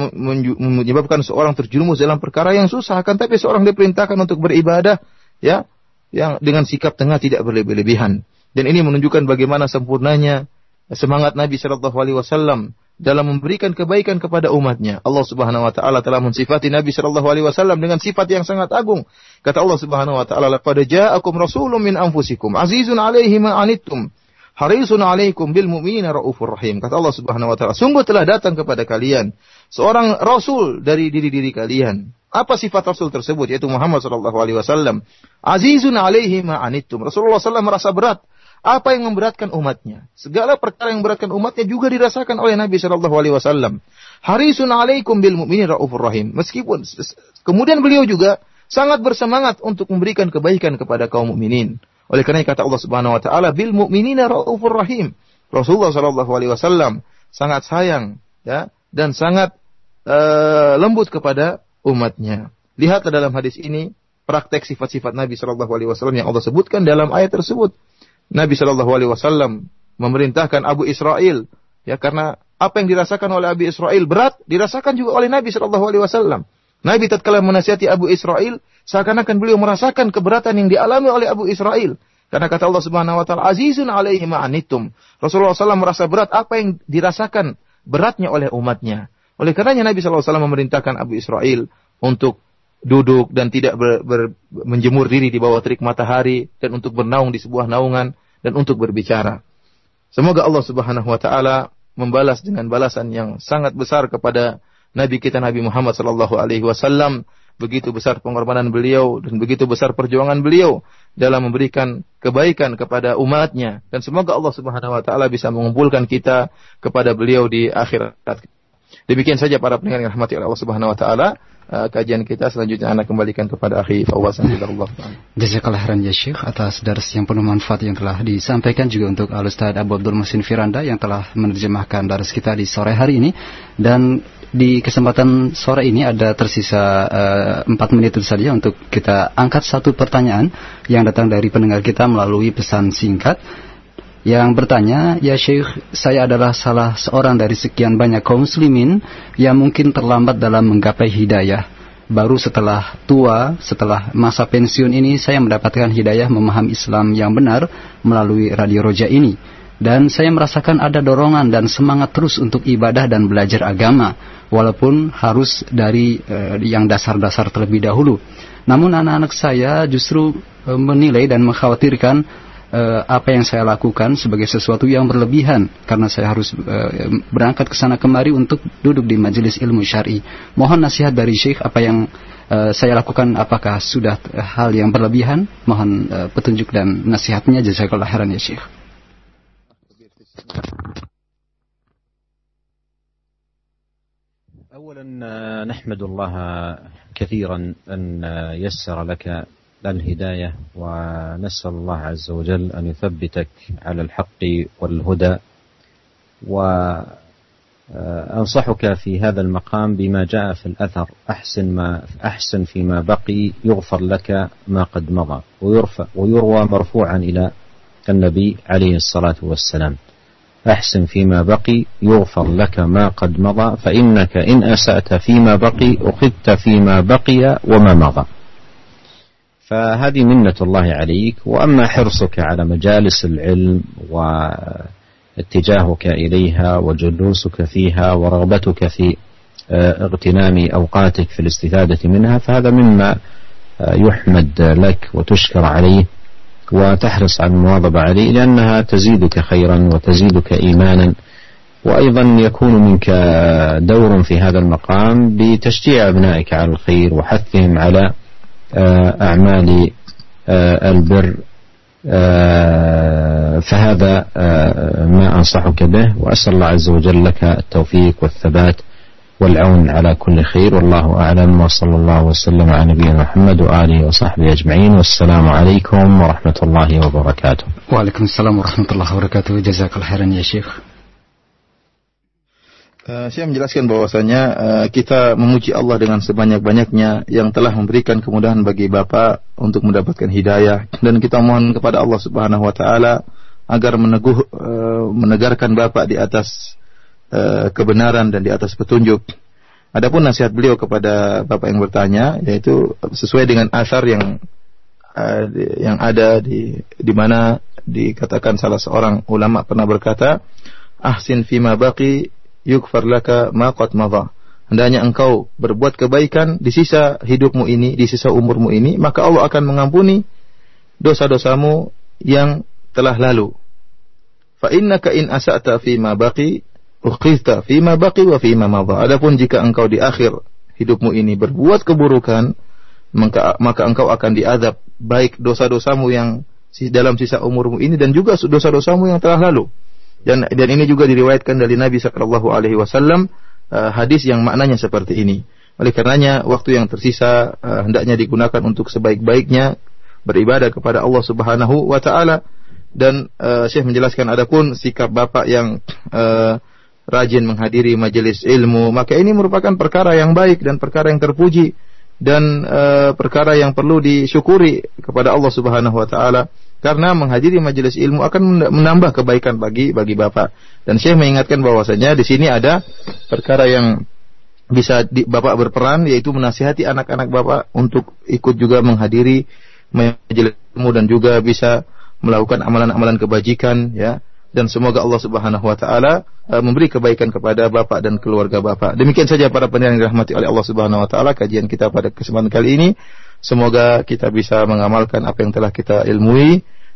menyebabkan seorang terjerumus dalam perkara yang susah, akan tapi seorang diperintahkan untuk beribadah ya yang dengan sikap tengah tidak berlebih-lebihan. Dan ini menunjukkan bagaimana sempurnanya semangat Nabi Shallallahu Alaihi Wasallam dalam memberikan kebaikan kepada umatnya. Allah Subhanahu Wa Taala telah mensifati Nabi Shallallahu Alaihi Wasallam dengan sifat yang sangat agung. Kata Allah Subhanahu Wa Taala, "Laqad ja'akum rasulun min anfusikum, azizun 'alaihi ma anittum, harisun 'alaikum bil mu'minina raufur rahim." Kata Allah Subhanahu Wa Taala, sungguh telah datang kepada kalian seorang rasul dari diri-diri kalian. Apa sifat rasul tersebut? Yaitu Muhammad Shallallahu Alaihi Wasallam. Azizun 'alaihi ma anittum. Rasulullah SAW merasa berat apa yang memberatkan umatnya? Segala perkara yang memberatkan umatnya juga dirasakan oleh Nabi Shallallahu Alaihi Wasallam. Harisun alaikum bil mu'minin raufur rahim. Meskipun kemudian beliau juga sangat bersemangat untuk memberikan kebaikan kepada kaum mukminin. Oleh karena kata Allah Subhanahu wa taala bil mu'minina raufur rahim. Rasulullah Shallallahu alaihi wasallam sangat sayang ya dan sangat uh, lembut kepada umatnya. Lihatlah dalam hadis ini praktek sifat-sifat Nabi Shallallahu alaihi wasallam yang Allah sebutkan dalam ayat tersebut. Nabi Shallallahu Alaihi Wasallam memerintahkan Abu Israel ya karena apa yang dirasakan oleh Abi Israel berat, dirasakan juga oleh Nabi Shallallahu Alaihi Wasallam. Nabi tatkala menasihati Abu Israel, seakan-akan beliau merasakan keberatan yang dialami oleh Abu Israel. Karena kata Allah Subhanahu wa taala, "Azizun alaihi ma'anitum." Rasulullah SAW merasa berat apa yang dirasakan beratnya oleh umatnya. Oleh karenanya Nabi SAW memerintahkan Abu Israel untuk duduk dan tidak ber, ber, menjemur diri di bawah terik matahari dan untuk bernaung di sebuah naungan dan untuk berbicara. Semoga Allah Subhanahu wa taala membalas dengan balasan yang sangat besar kepada Nabi kita Nabi Muhammad sallallahu alaihi wasallam begitu besar pengorbanan beliau dan begitu besar perjuangan beliau dalam memberikan kebaikan kepada umatnya dan semoga Allah Subhanahu wa taala bisa mengumpulkan kita kepada beliau di akhirat. Demikian saja para pendengar yang rahmati Allah Subhanahu wa taala. Uh, kajian kita selanjutnya anak kembalikan kepada akhi Fawaz Allah. Jazakallah khairan ya Syekh atas dars yang penuh manfaat yang telah disampaikan juga untuk Al Ustaz Abu Abdul Musin Firanda yang telah menerjemahkan dars kita di sore hari ini dan di kesempatan sore ini ada tersisa eh, empat uh, menit saja untuk kita angkat satu pertanyaan yang datang dari pendengar kita melalui pesan singkat yang bertanya, ya Syekh, saya adalah salah seorang dari sekian banyak kaum muslimin yang mungkin terlambat dalam menggapai hidayah. Baru setelah tua, setelah masa pensiun ini, saya mendapatkan hidayah memahami Islam yang benar melalui Radio Roja ini dan saya merasakan ada dorongan dan semangat terus untuk ibadah dan belajar agama walaupun harus dari uh, yang dasar-dasar terlebih dahulu. Namun anak-anak saya justru uh, menilai dan mengkhawatirkan uh, apa yang saya lakukan sebagai sesuatu yang berlebihan karena saya harus uh, berangkat ke sana kemari untuk duduk di majelis ilmu syar'i. Mohon nasihat dari Syekh apa yang uh, saya lakukan apakah sudah hal yang berlebihan? Mohon uh, petunjuk dan nasihatnya jazakallahu khairan ya Syekh. أولا نحمد الله كثيرا أن يسر لك الهداية ونسأل الله عز وجل أن يثبتك على الحق والهدى. وأنصحك في هذا المقام بما جاء في الأثر. أحسن ما أحسن فيما بقي يغفر لك ما قد مضى. ويرفع ويروى مرفوعا إلى النبي عليه الصلاة والسلام. أحسن فيما بقي يغفر لك ما قد مضى. فإنك إن أسأت فيما بقي أخذت فيما بقي وما مضى. فهذه منة الله عليك. وأما حرصك على مجالس العلم واتجاهك إليها وجلوسك فيها ورغبتك في آه، اغتنام أوقاتك في الاستفادة منها فهذا مما آه، يحمد لك وتشكر عليه وتحرص على المواظبة عليه لأنها تزيدك خيرا وتزيدك إيمانا. وأيضا يكون منك دور في هذا المقام بتشجيع أبنائك على الخير وحثهم على أعمال آه، البر آه، فهذا ما أنصحك به وأسأل الله عز وجل لك التوفيق والثبات والعون على كل خير. والله أعلم. وصلى الله وسلم على نبينا محمد وآله وصحبه أجمعين. والسلام عليكم ورحمة الله وبركاته. وعليكم السلام ورحمة الله وبركاته. جزاك الله خيرا يا شيخ. Uh, saya menjelaskan bahwasanya uh, kita memuji Allah dengan sebanyak-banyaknya yang telah memberikan kemudahan bagi Bapak untuk mendapatkan hidayah dan kita mohon kepada Allah Subhanahu wa taala agar meneguh uh, menegarkan Bapak di atas uh, kebenaran dan di atas petunjuk. Adapun nasihat beliau kepada Bapak yang bertanya yaitu sesuai dengan asar yang uh, yang ada di di mana dikatakan salah seorang ulama pernah berkata ahsin fima baqi yukfar laka ma qad madha. Hendaknya engkau berbuat kebaikan di sisa hidupmu ini, di sisa umurmu ini, maka Allah akan mengampuni dosa-dosamu yang telah lalu. Fa innaka in asa'ta fi ma baqi ukhizta fi ma baqi wa fi ma madha. Adapun jika engkau di akhir hidupmu ini berbuat keburukan, maka, maka engkau akan diadab baik dosa-dosamu yang dalam sisa umurmu ini dan juga dosa-dosamu yang telah lalu. Dan dan ini juga diriwayatkan dari Nabi Shallallahu Alaihi Wasallam uh, hadis yang maknanya seperti ini. Oleh karenanya waktu yang tersisa uh, hendaknya digunakan untuk sebaik-baiknya beribadah kepada Allah Subhanahu wa taala dan uh, Syekh menjelaskan adapun sikap bapak yang uh, rajin menghadiri majelis ilmu maka ini merupakan perkara yang baik dan perkara yang terpuji dan uh, perkara yang perlu disyukuri kepada Allah Subhanahu wa taala karena menghadiri majelis ilmu akan menambah kebaikan bagi bagi bapak. Dan saya mengingatkan bahwasanya di sini ada perkara yang bisa di, bapak berperan yaitu menasihati anak-anak bapak untuk ikut juga menghadiri majelis ilmu dan juga bisa melakukan amalan-amalan kebajikan ya dan semoga Allah Subhanahu wa taala uh, memberi kebaikan kepada bapak dan keluarga bapak. Demikian saja para pendengar yang dirahmati oleh Allah Subhanahu wa taala kajian kita pada kesempatan kali ini. Semoga kita bisa mengamalkan apa yang telah kita ilmui.